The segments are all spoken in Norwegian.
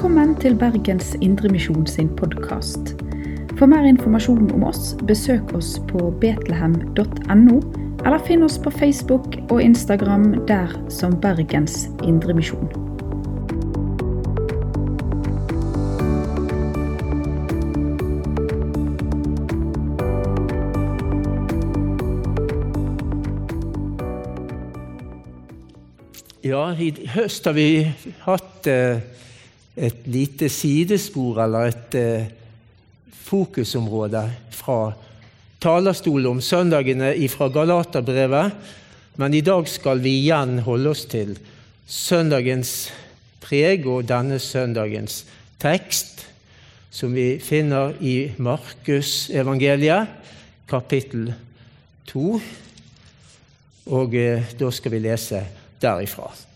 Velkommen til Bergens Indremisjon sin podkast. For mer informasjon om oss, besøk oss på betlehem.no, eller finn oss på Facebook og Instagram der som Bergens Indremisjon. Ja, i høst har vi hatt eh, et lite sidespor, eller et eh, fokusområde fra talerstolen om søndagene fra Galaterbrevet. Men i dag skal vi igjen holde oss til søndagens preg og denne søndagens tekst, som vi finner i Markusevangeliet, kapittel 2. Og eh, da skal vi lese derifra.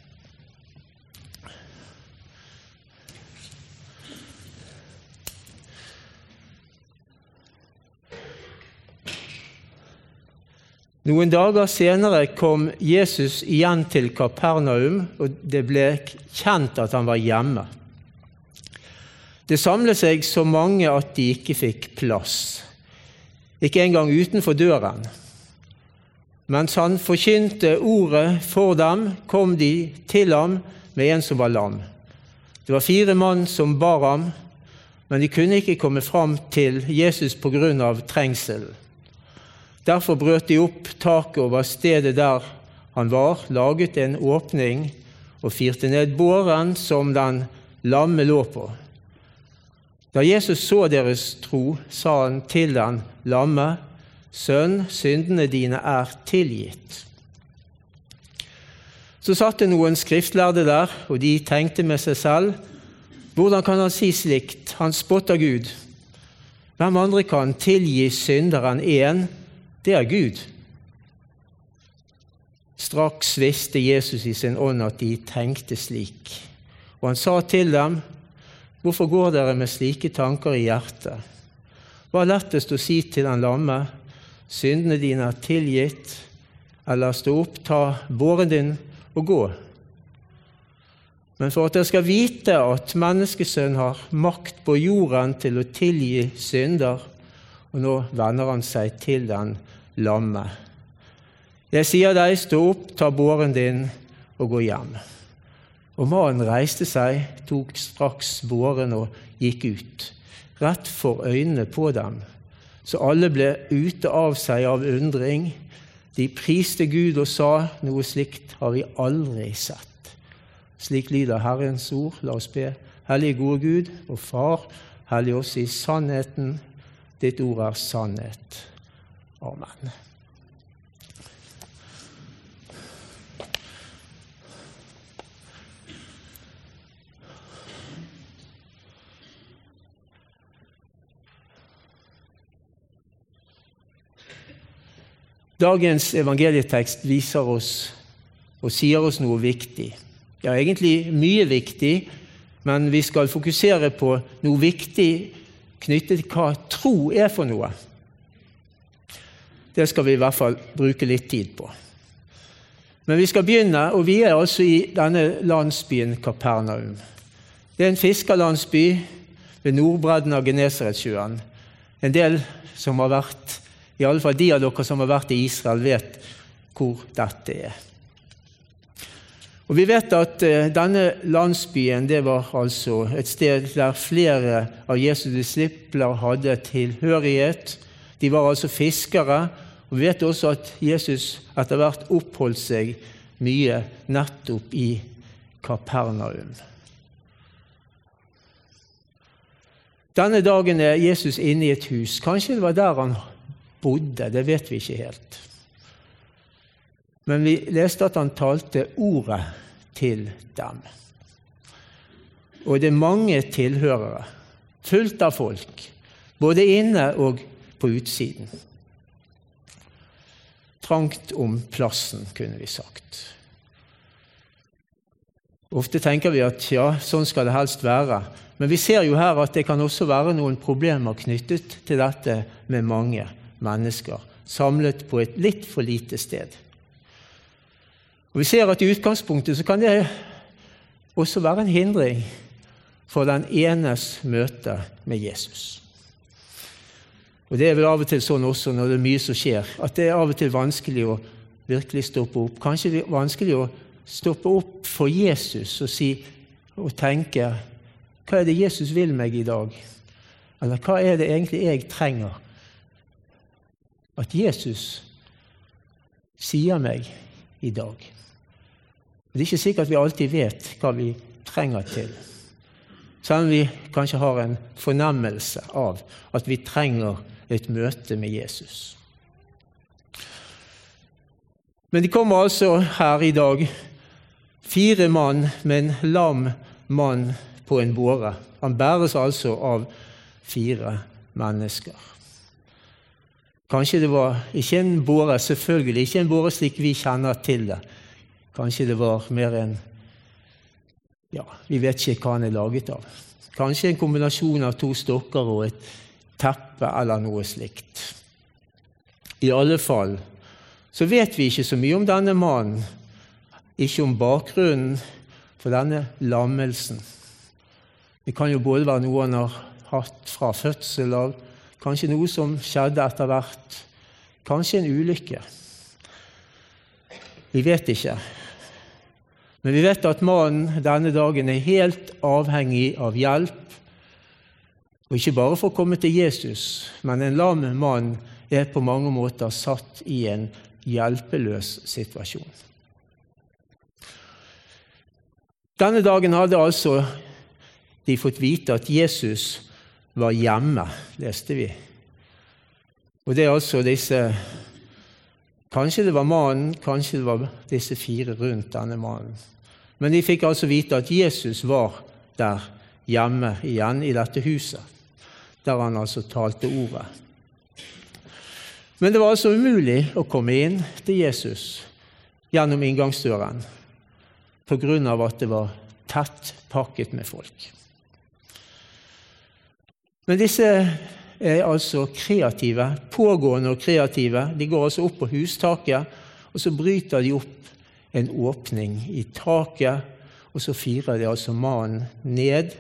Noen dager senere kom Jesus igjen til Kapernaum, og det ble kjent at han var hjemme. Det samlet seg så mange at de ikke fikk plass, ikke engang utenfor døren. Mens han forkynte ordet for dem, kom de til ham med en som var lam. Det var fire mann som bar ham, men de kunne ikke komme fram til Jesus av trengselen. Derfor brøt de opp taket over stedet der han var, laget en åpning og firte ned båren som den lamme lå på. Da Jesus så deres tro, sa han til den lamme, Sønn, syndene dine er tilgitt. Så satt det noen skriftlærde der, og de tenkte med seg selv, hvordan kan han si slikt? Han spotter Gud. Hvem andre kan tilgi synderen én? Det er Gud. Straks visste Jesus i sin ånd at de tenkte slik, og han sa til dem, Hvorfor går dere med slike tanker i hjertet? Hva er lettest å si til den lamme, syndene dine er tilgitt, eller stå opp, ta båren din og gå? Men for at dere skal vite at Menneskesønnen har makt på jorden til å tilgi synder, og nå vender han seg til den lamme. Jeg sier deg, stå opp, ta båren din og gå hjem. Og mannen reiste seg, tok straks båren og gikk ut, rett for øynene på dem. Så alle ble ute av seg av undring. De priste Gud og sa, noe slikt har vi aldri sett. Slik lyder Herrens ord. La oss be. Hellige gode Gud og Far, hellig oss i sannheten. Ditt ord er sannhet. Amen. Dagens evangelietekst viser oss og sier oss noe viktig. Ja, egentlig mye viktig, men vi skal fokusere på noe viktig knyttet til hva tro er for noe. Det skal vi i hvert fall bruke litt tid på. Men vi skal begynne, og vi er altså i denne landsbyen Kapernaum. Det er en fiskerlandsby ved nordbredden av Genesaretsjøen. En del som har vært, i alle fall de av dere som har vært i Israel, vet hvor dette er. Og Vi vet at uh, denne landsbyen det var altså et sted der flere av Jesu disipler hadde tilhørighet. De var altså fiskere. Og Vi vet også at Jesus etter hvert oppholdt seg mye nettopp i Kapernaum. Denne dagen er Jesus inne i et hus. Kanskje det var der han bodde, det vet vi ikke helt. Men vi leste at han talte ordet til dem. Og det er mange tilhørere, fullt av folk, både inne og på utsiden. Trangt om plassen, kunne vi sagt. Ofte tenker vi at ja, sånn skal det helst være. Men vi ser jo her at det kan også være noen problemer knyttet til dette med mange mennesker samlet på et litt for lite sted. Og Vi ser at i utgangspunktet så kan det også være en hindring for den enes møte med Jesus. Og Det er vel av og til sånn også når det er mye som skjer, at det er av og til vanskelig å virkelig stoppe opp. Kanskje det er vanskelig å stoppe opp for Jesus og, si, og tenke hva er det Jesus vil meg i dag? Eller hva er det egentlig jeg trenger? At Jesus sier meg i dag. Det er ikke sikkert vi alltid vet hva vi trenger til. Selv om vi kanskje har en fornemmelse av at vi trenger et møte med Jesus. Men de kommer altså her i dag, fire mann med en lam mann på en båre. Han bæres altså av fire mennesker. Kanskje det var ikke en båre, selvfølgelig ikke en båre slik vi kjenner til det. Kanskje det var mer en Ja, vi vet ikke hva han er laget av. Kanskje en kombinasjon av to stokker og et teppe eller noe slikt. I alle fall så vet vi ikke så mye om denne mannen, ikke om bakgrunnen for denne lammelsen. Det kan jo både være noe han har hatt fra fødsel av, kanskje noe som skjedde etter hvert, kanskje en ulykke. Vi vet ikke. Men vi vet at mannen denne dagen er helt avhengig av hjelp. Og ikke bare for å komme til Jesus, men en lam mann er på mange måter satt i en hjelpeløs situasjon. Denne dagen hadde altså de fått vite at Jesus var hjemme, leste vi. Og det er altså disse Kanskje det var mannen, kanskje det var disse fire rundt denne mannen. Men de fikk altså vite at Jesus var der hjemme igjen i dette huset, der han altså talte ordet. Men det var altså umulig å komme inn til Jesus gjennom inngangsdøren av at det var tett pakket med folk. Men disse er altså kreative, pågående og kreative. De går altså opp på hustaket, og så bryter de opp en åpning i taket, og så firer de altså mannen ned,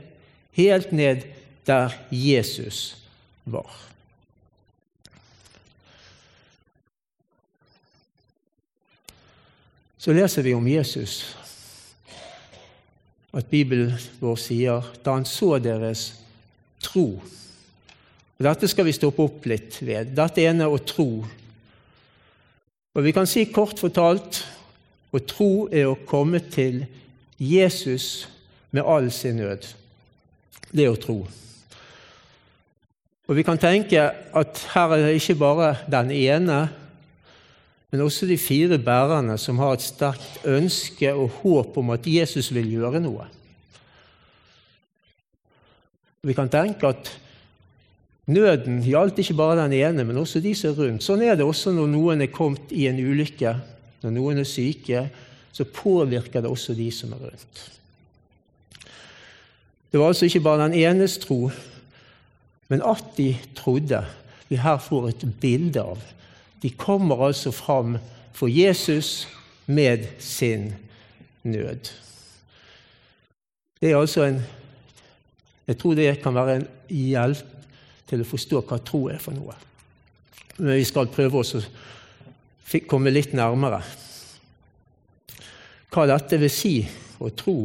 helt ned der Jesus var. Så leser vi om Jesus, at Bibelen vår sier da han så deres tro. Dette skal vi stoppe opp litt ved. Dette ene å tro. Og Vi kan si kort fortalt å tro er å komme til Jesus med all sin nød. Det er å tro. Og Vi kan tenke at her er det ikke bare den ene, men også de fire bærerne som har et sterkt ønske og håp om at Jesus vil gjøre noe. Vi kan tenke at nøden gjaldt ikke bare den ene, men også de som er rundt. Sånn er det også når noen er kommet i en ulykke når noen er syke, så påvirker det også de som er rundt. Det var altså ikke bare den enes tro, men at de trodde, vi her får et bilde av. De kommer altså fram for Jesus med sin nød. Det er altså en Jeg tror det kan være en hjelp til å forstå hva tro er for noe. Men vi skal prøve oss å komme litt nærmere hva dette vil si å tro.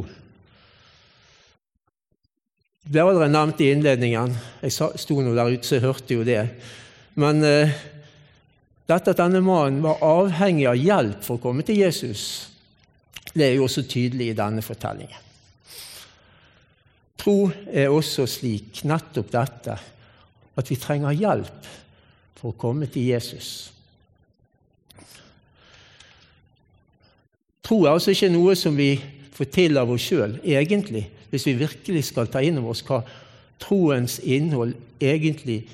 Det ble allerede nevnt i innledningen. Jeg sto nå der ute, så jeg hørte jo det. Men eh, dette at denne mannen var avhengig av hjelp for å komme til Jesus, det er jo også tydelig i denne fortellingen. Tro er også slik, nettopp dette, at vi trenger hjelp for å komme til Jesus. Tro er altså ikke noe som vi får til av oss sjøl, egentlig, hvis vi virkelig skal ta inn over oss hva troens innhold egentlig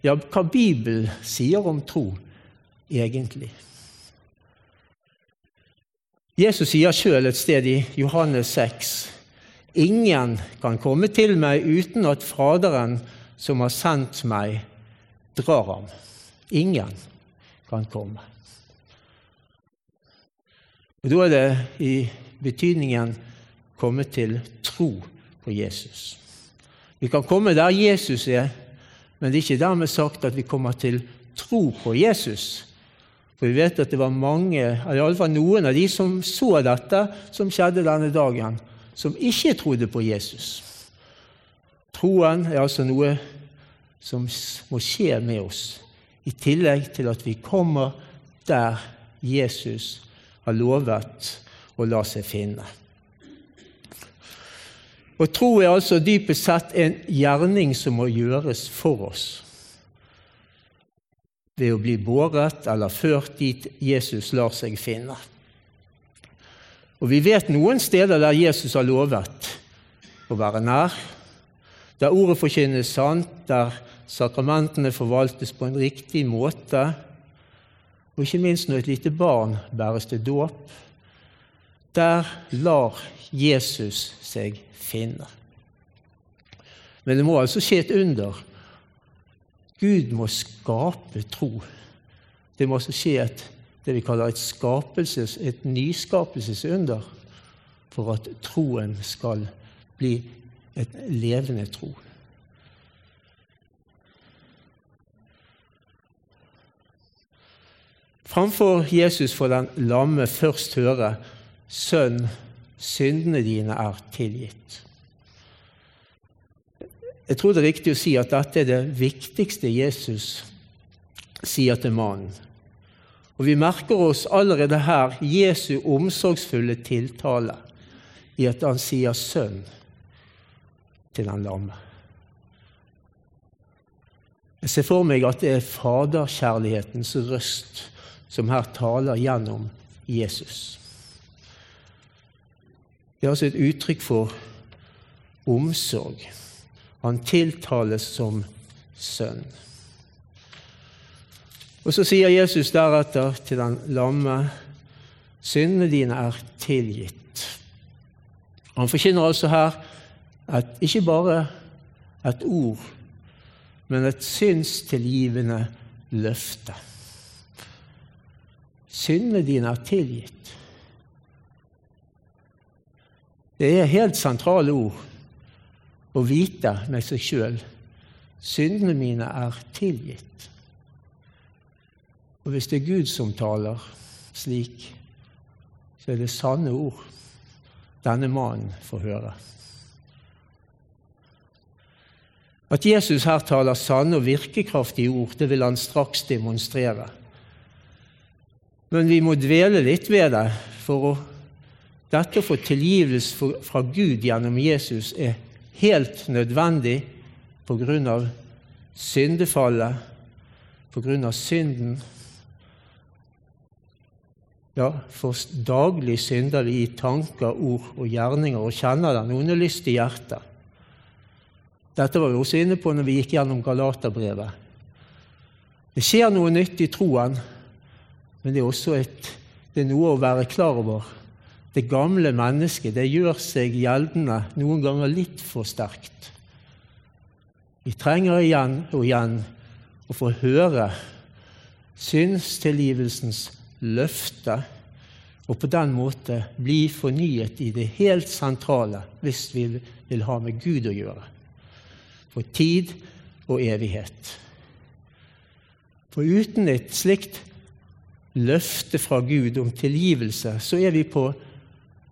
Ja, hva Bibelen sier om tro, egentlig. Jesus sier sjøl et sted i Johannes 6.: Ingen kan komme til meg uten at Faderen som har sendt meg, drar ham. Ingen kan komme. Og Da er det i betydningen komme til tro på Jesus. Vi kan komme der Jesus er, men det er ikke dermed sagt at vi kommer til tro på Jesus. For vi vet at det var mange, eller iallfall noen av de som så dette som skjedde denne dagen, som ikke trodde på Jesus. Troen er altså noe som må skje med oss, i tillegg til at vi kommer der Jesus har lovet å la seg finne. Og Tro er altså dypest sett en gjerning som må gjøres for oss. Ved å bli båret eller ført dit Jesus lar seg finne. Og Vi vet noen steder der Jesus har lovet å være nær, der ordet forkynnes sant, der sakramentene forvaltes på en riktig måte, og ikke minst når et lite barn bæres til dåp. Der lar Jesus seg finne. Men det må altså skje et under. Gud må skape tro. Det må altså skje et, det vi kaller et, skapelses, et nyskapelsesunder for at troen skal bli et levende tro. Framfor Jesus får den lamme først høre 'Sønn, syndene dine er tilgitt'. Jeg tror det er riktig å si at dette er det viktigste Jesus sier til mannen. Og Vi merker oss allerede her Jesu omsorgsfulle tiltale i at han sier 'sønn' til den lamme. Jeg ser for meg at det er faderkjærlighetens røst som her taler gjennom Jesus. Det er altså et uttrykk for omsorg. Han tiltales som sønn. Og Så sier Jesus deretter til den lamme syndene dine er tilgitt. Han forkynner altså her et, ikke bare et ord, men et synstilgivende løfte. Syndene dine er tilgitt. Det er helt sentrale ord å vite med seg sjøl syndene mine er tilgitt. Og hvis det er Gud som taler slik, så er det sanne ord denne mannen får høre. At Jesus her taler sanne og virkekraftige ord, det vil han straks demonstrere. Men vi må dvele litt ved det, for å, dette å få tilgivelse fra Gud gjennom Jesus er helt nødvendig på grunn av syndefallet, på grunn av synden. Ja, for daglig synder vi i tanker, ord og gjerninger og kjenner den onde lyst i hjertet. Dette var vi også inne på når vi gikk gjennom Galaterbrevet. Det skjer noe nytt i troen men det er også et, det er noe å være klar over. Det gamle mennesket det gjør seg gjeldende noen ganger litt for sterkt. Vi trenger igjen og igjen å få høre synstilgivelsens løfte, og på den måte bli fornyet i det helt sentrale hvis vi vil ha med Gud å gjøre, for tid og evighet. For uten et slikt løfte fra Gud om tilgivelse, så er vi på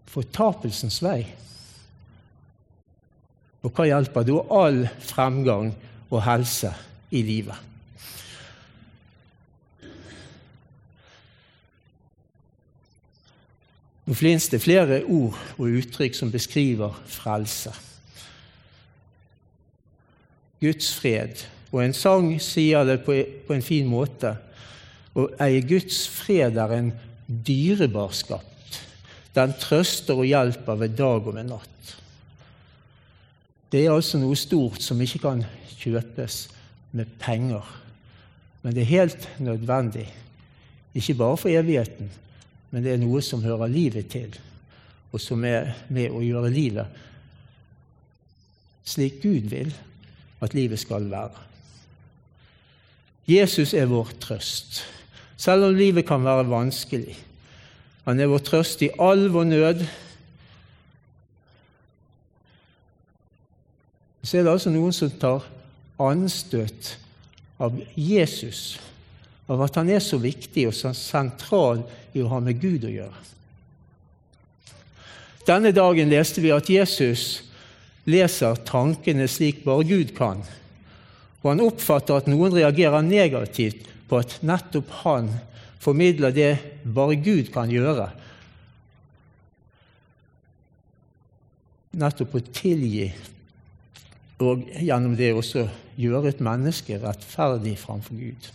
fortapelsens vei. Og hva hjelper da all fremgang og helse i livet? Nå finnes det flere ord og uttrykk som beskriver frelse. Guds fred. Og en sang sier det på en fin måte. Å eie Guds fred er en dyrebar skatt. Den trøster og hjelper ved dag og ved natt. Det er altså noe stort som ikke kan kjøpes med penger. Men det er helt nødvendig, ikke bare for evigheten, men det er noe som hører livet til, og som er med å gjøre livet slik Gud vil at livet skal være. Jesus er vår trøst selv om livet kan være vanskelig. Han er vår trøst i all vår nød. så er det altså noen som tar anstøt av Jesus, av at han er så viktig og så sentral i å ha med Gud å gjøre. Denne dagen leste vi at Jesus leser tankene slik bare Gud kan, og han oppfatter at noen reagerer negativt på at nettopp han formidler det bare Gud kan gjøre. Nettopp å tilgi, og gjennom det også gjøre et menneske rettferdig framfor Gud.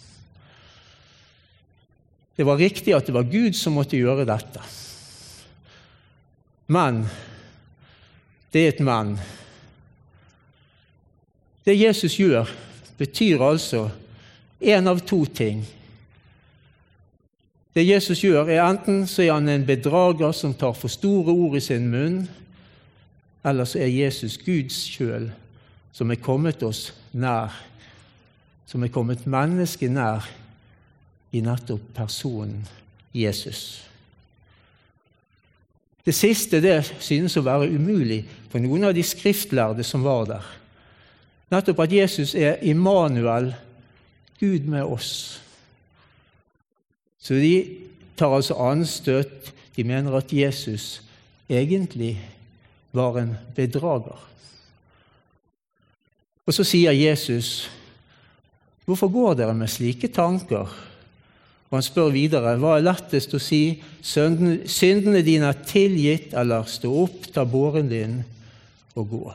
Det var riktig at det var Gud som måtte gjøre dette. Men det er et men. Det Jesus gjør, betyr altså én av to ting. Det Jesus gjør, er enten så er han en bedrager som tar for store ord i sin munn, eller så er Jesus Guds sjøl, som er kommet oss nær, som er kommet mennesket nær i nettopp personen Jesus. Det siste det synes å være umulig for noen av de skriftlærde som var der. Nettopp at Jesus er Immanuel, Gud med oss. Så de tar altså anstøt. De mener at Jesus egentlig var en bedrager. Og så sier Jesus, 'Hvorfor går dere med slike tanker?' Og han spør videre hva er lettest å si, syndene dine er tilgitt, eller stå opp, ta båren din og gå.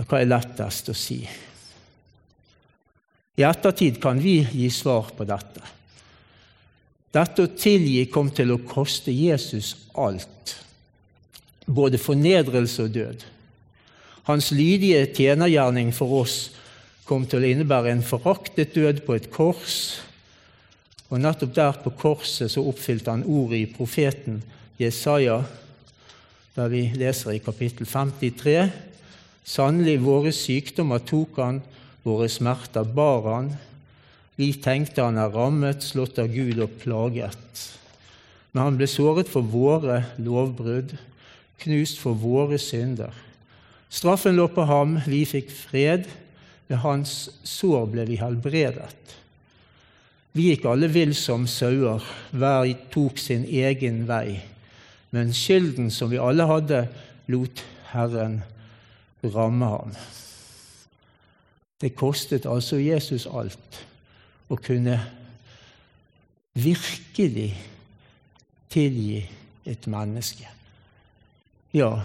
Hva er lettest å si? I ettertid kan vi gi svar på dette. Dette å tilgi kom til å koste Jesus alt, både fornedrelse og død. Hans lydige tjenergjerning for oss kom til å innebære en foraktet død på et kors, og nettopp der på korset så oppfylte han ordet i profeten Jesaja, der vi leser i kapittel 53. Sannelig, våre sykdommer tok han, våre smerter bar han. Vi tenkte han er rammet, slått av Gud og plaget. Men han ble såret for våre lovbrudd, knust for våre synder. Straffen lå på ham, vi fikk fred. Ved hans sår ble vi helbredet. Vi gikk alle vill som sauer, hver tok sin egen vei. Men skylden som vi alle hadde, lot Herren ramme ham. Det kostet altså Jesus alt å kunne virkelig tilgi et menneske. Ja,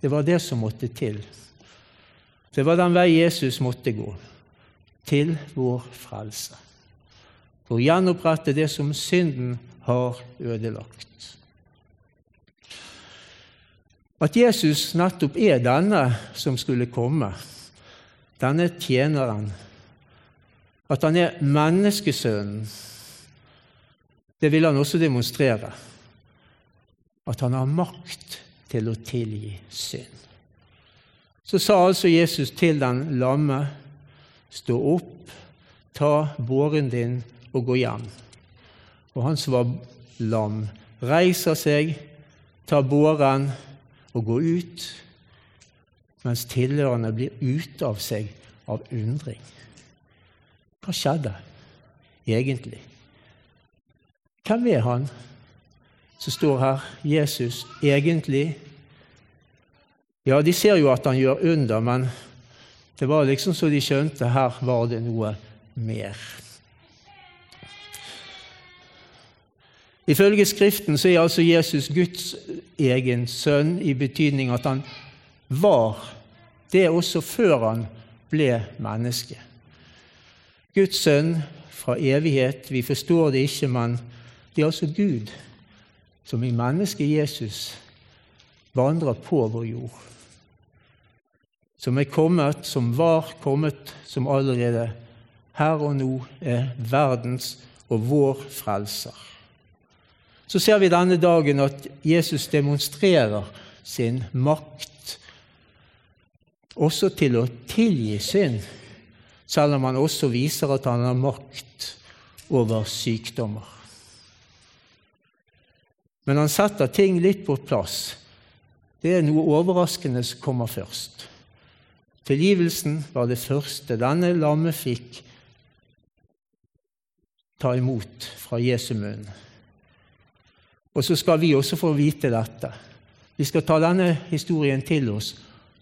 det var det som måtte til. Det var den vei Jesus måtte gå, til vår frelse for å gjenopprette det som synden har ødelagt. At Jesus nettopp er denne som skulle komme, denne tjeneren, at han er menneskesønnen, det vil han også demonstrere. At han har makt til å tilgi synd. Så sa altså Jesus til den lamme, stå opp, ta båren din og gå hjem. Og han som var lam, reiser seg, tar båren og gå ut, mens tilhørende blir ute av seg av undring. Hva skjedde egentlig? Hvem er han som står her, Jesus, egentlig? Ja, de ser jo at han gjør under, men det var liksom så de skjønte her var det noe mer. Ifølge Skriften så er altså Jesus Guds egen sønn i betydning at han var det også før han ble menneske. Guds sønn fra evighet. Vi forstår det ikke, men det er altså Gud som i mennesket Jesus vandrer på vår jord. Som er kommet, som var kommet, som allerede her og nå er verdens og vår frelser så ser vi denne dagen at Jesus demonstrerer sin makt også til å tilgi synd, selv om han også viser at han har makt over sykdommer. Men han setter ting litt på plass. Det er noe overraskende som kommer først. Tilgivelsen var det første denne lamme fikk ta imot fra Jesu munn. Og så skal vi også få vite dette. Vi skal ta denne historien til oss.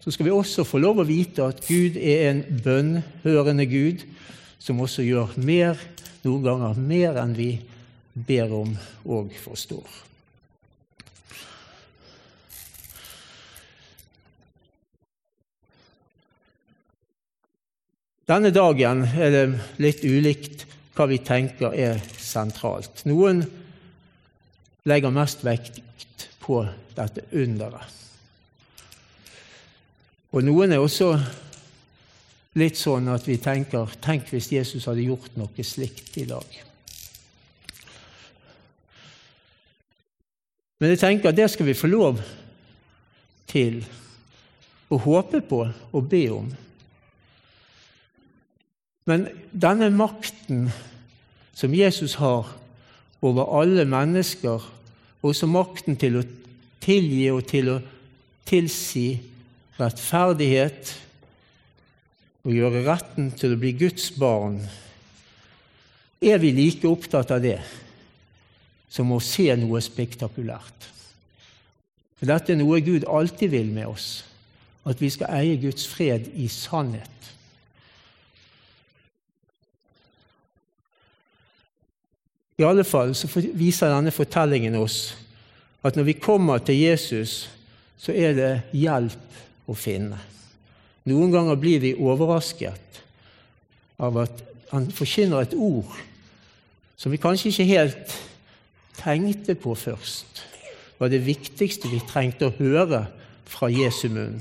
Så skal vi også få lov å vite at Gud er en bønnhørende Gud, som også gjør mer, noen ganger mer enn vi ber om og forstår. Denne dagen er det litt ulikt hva vi tenker er sentralt. Noen legger mest vekt på dette underet. Og noen er også litt sånn at vi tenker Tenk hvis Jesus hadde gjort noe slikt i dag. Men jeg tenker at det skal vi få lov til å håpe på og be om. Men denne makten som Jesus har over alle mennesker, også makten til å tilgi og til å tilsi rettferdighet og gjøre retten til å bli Guds barn, er vi like opptatt av det som å se noe spektakulært. For dette er noe Gud alltid vil med oss, at vi skal eie Guds fred i sannhet. I alle fall så viser denne fortellingen oss at når vi kommer til Jesus, så er det hjelp å finne. Noen ganger blir vi overrasket av at han forkynner et ord som vi kanskje ikke helt tenkte på først var det viktigste vi trengte å høre fra Jesu munn.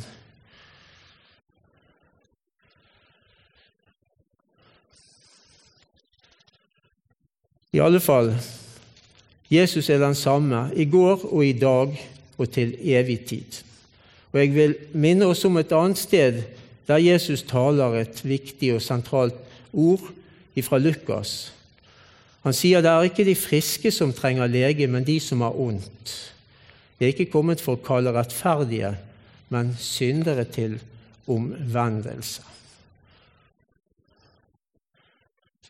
I alle fall Jesus er den samme i går og i dag og til evig tid. Og Jeg vil minne oss om et annet sted der Jesus taler et viktig og sentralt ord fra Lukas. Han sier det er ikke de friske som trenger lege, men de som har ondt. De er ikke kommet for å kalle rettferdige, men syndere til omvendelse.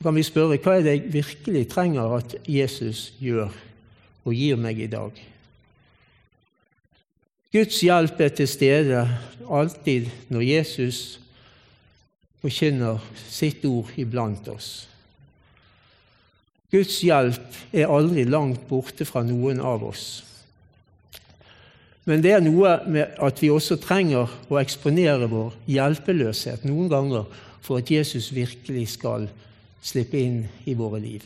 Så kan vi spørre hva er det jeg virkelig trenger at Jesus gjør og gir meg i dag. Guds hjelp er til stede alltid når Jesus forkynner sitt ord iblant oss. Guds hjelp er aldri langt borte fra noen av oss. Men det er noe med at vi også trenger å eksponere vår hjelpeløshet noen ganger for at Jesus virkelig skal slippe inn i våre liv.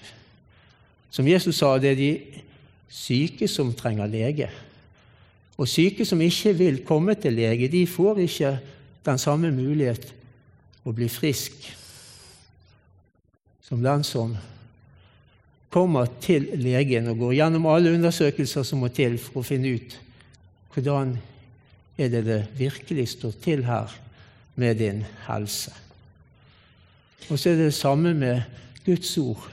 Som Jesus sa, det er de syke som trenger lege. Og syke som ikke vil komme til lege, de får ikke den samme mulighet å bli frisk som den som kommer til legen og går gjennom alle undersøkelser som må til for å finne ut hvordan er det det virkelig står til her med din helse. Og så er det det samme med Guds ord.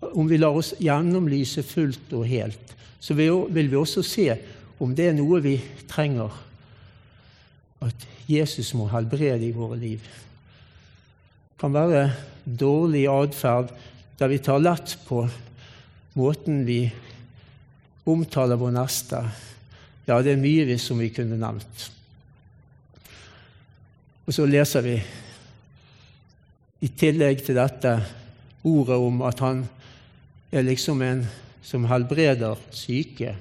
Om vi lar oss gjennomlyse fullt og helt, så vil vi også se om det er noe vi trenger at Jesus må helbrede i våre liv. Det kan være dårlig atferd der vi tar lett på måten vi omtaler vår neste. Ja, det er mye som vi kunne nevnt. Og så leser vi i tillegg til dette ordet om at han er liksom en som helbreder syke,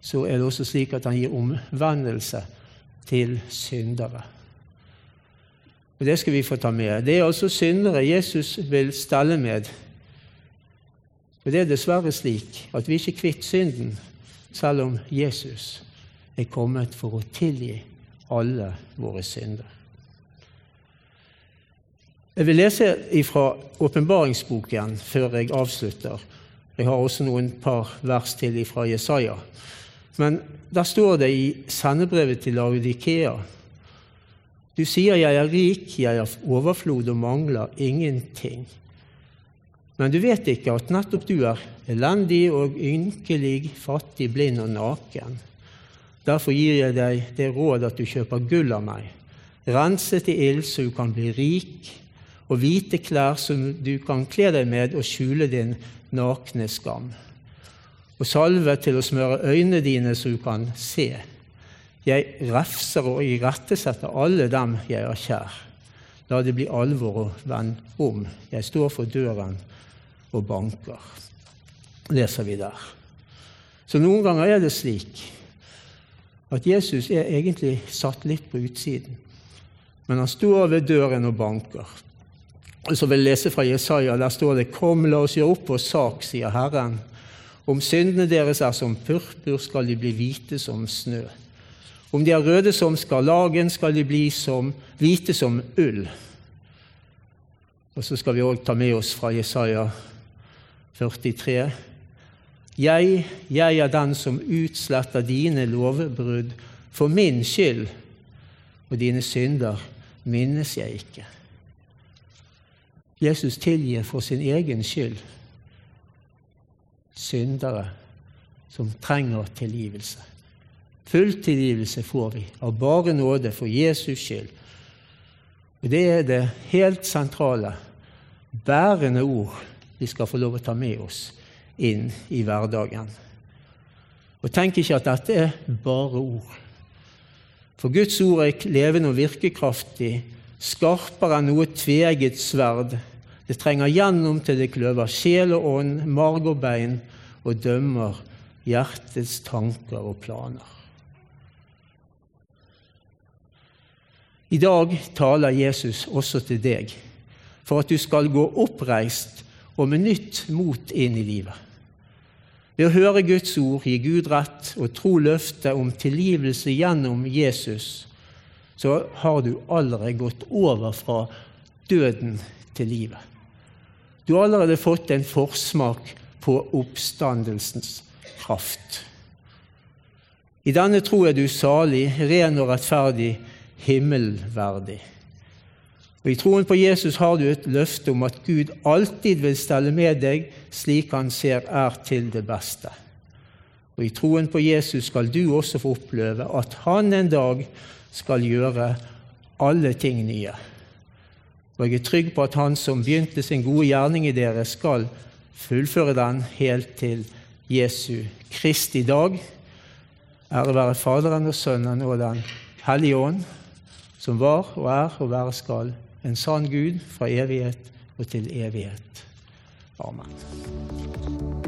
så er det også slik at han gir omvendelse til syndere. Og Det skal vi få ta med. Det er altså syndere Jesus vil stelle med. Og Det er dessverre slik at vi ikke er kvitt synden, selv om Jesus er kommet for å tilgi alle våre synder. Jeg vil lese fra åpenbaringsboken før jeg avslutter. Jeg har også noen par vers til fra Jesaja. Men der står det i sendebrevet til Laudikea Du sier 'jeg er rik, jeg har overflod og mangler ingenting'. Men du vet ikke at nettopp du er elendig og ynkelig, fattig, blind og naken. Derfor gir jeg deg det råd at du kjøper gull av meg renset i ild så du kan bli rik, og hvite klær som du kan kle deg med og skjule din nakne skam. Og salve til å smøre øynene dine så du kan se. Jeg refser og irettesetter alle dem jeg har kjær. La det bli alvor og vend om. Jeg står for døren og banker. Leser vi der. Så noen ganger er det slik at Jesus er egentlig satt litt på utsiden. Men han står ved døren og banker. Så vil jeg lese fra Jesaja. Der står det:" Kom, la oss gjøre opp vår sak, sier Herren. Om syndene deres er som purpur, skal de bli hvite som snø. Om de er røde som skarlagen, skal de bli som hvite som ull. Og så skal vi òg ta med oss fra Jesaja 43. Jeg, jeg er den som utsletter dine lovbrudd for min skyld, og dine synder minnes jeg ikke. Jesus tilgir for sin egen skyld syndere som trenger tilgivelse. Full tilgivelse får vi av bare nåde for Jesus skyld. Og Det er det helt sentrale, bærende ord vi skal få lov å ta med oss inn i hverdagen. Og tenk ikke at dette er bare ord. For Guds ord er levende og virkekraftig, skarpere enn noe tveget sverd. Det trenger gjennom til det kløver sjel og ånd, marg og bein, og dømmer hjertets tanker og planer. I dag taler Jesus også til deg for at du skal gå oppreist og med nytt mot inn i livet. Ved å høre Guds ord, gi Gud rett og tro løftet om tilgivelse gjennom Jesus, så har du allerede gått over fra døden til livet. Du har allerede fått en forsmak på oppstandelsens kraft. I denne tro er du salig, ren og rettferdig, himmelverdig. Og I troen på Jesus har du et løfte om at Gud alltid vil stelle med deg slik han ser er til det beste. Og I troen på Jesus skal du også få oppleve at han en dag skal gjøre alle ting nye. Og jeg er trygg på at han som begynte sin gode gjerning i dere, skal fullføre den helt til Jesu Kristi dag. Ære være Faderen og Sønnen og Den hellige ånd, som var og er og være skal en sann Gud fra evighet og til evighet. Amen.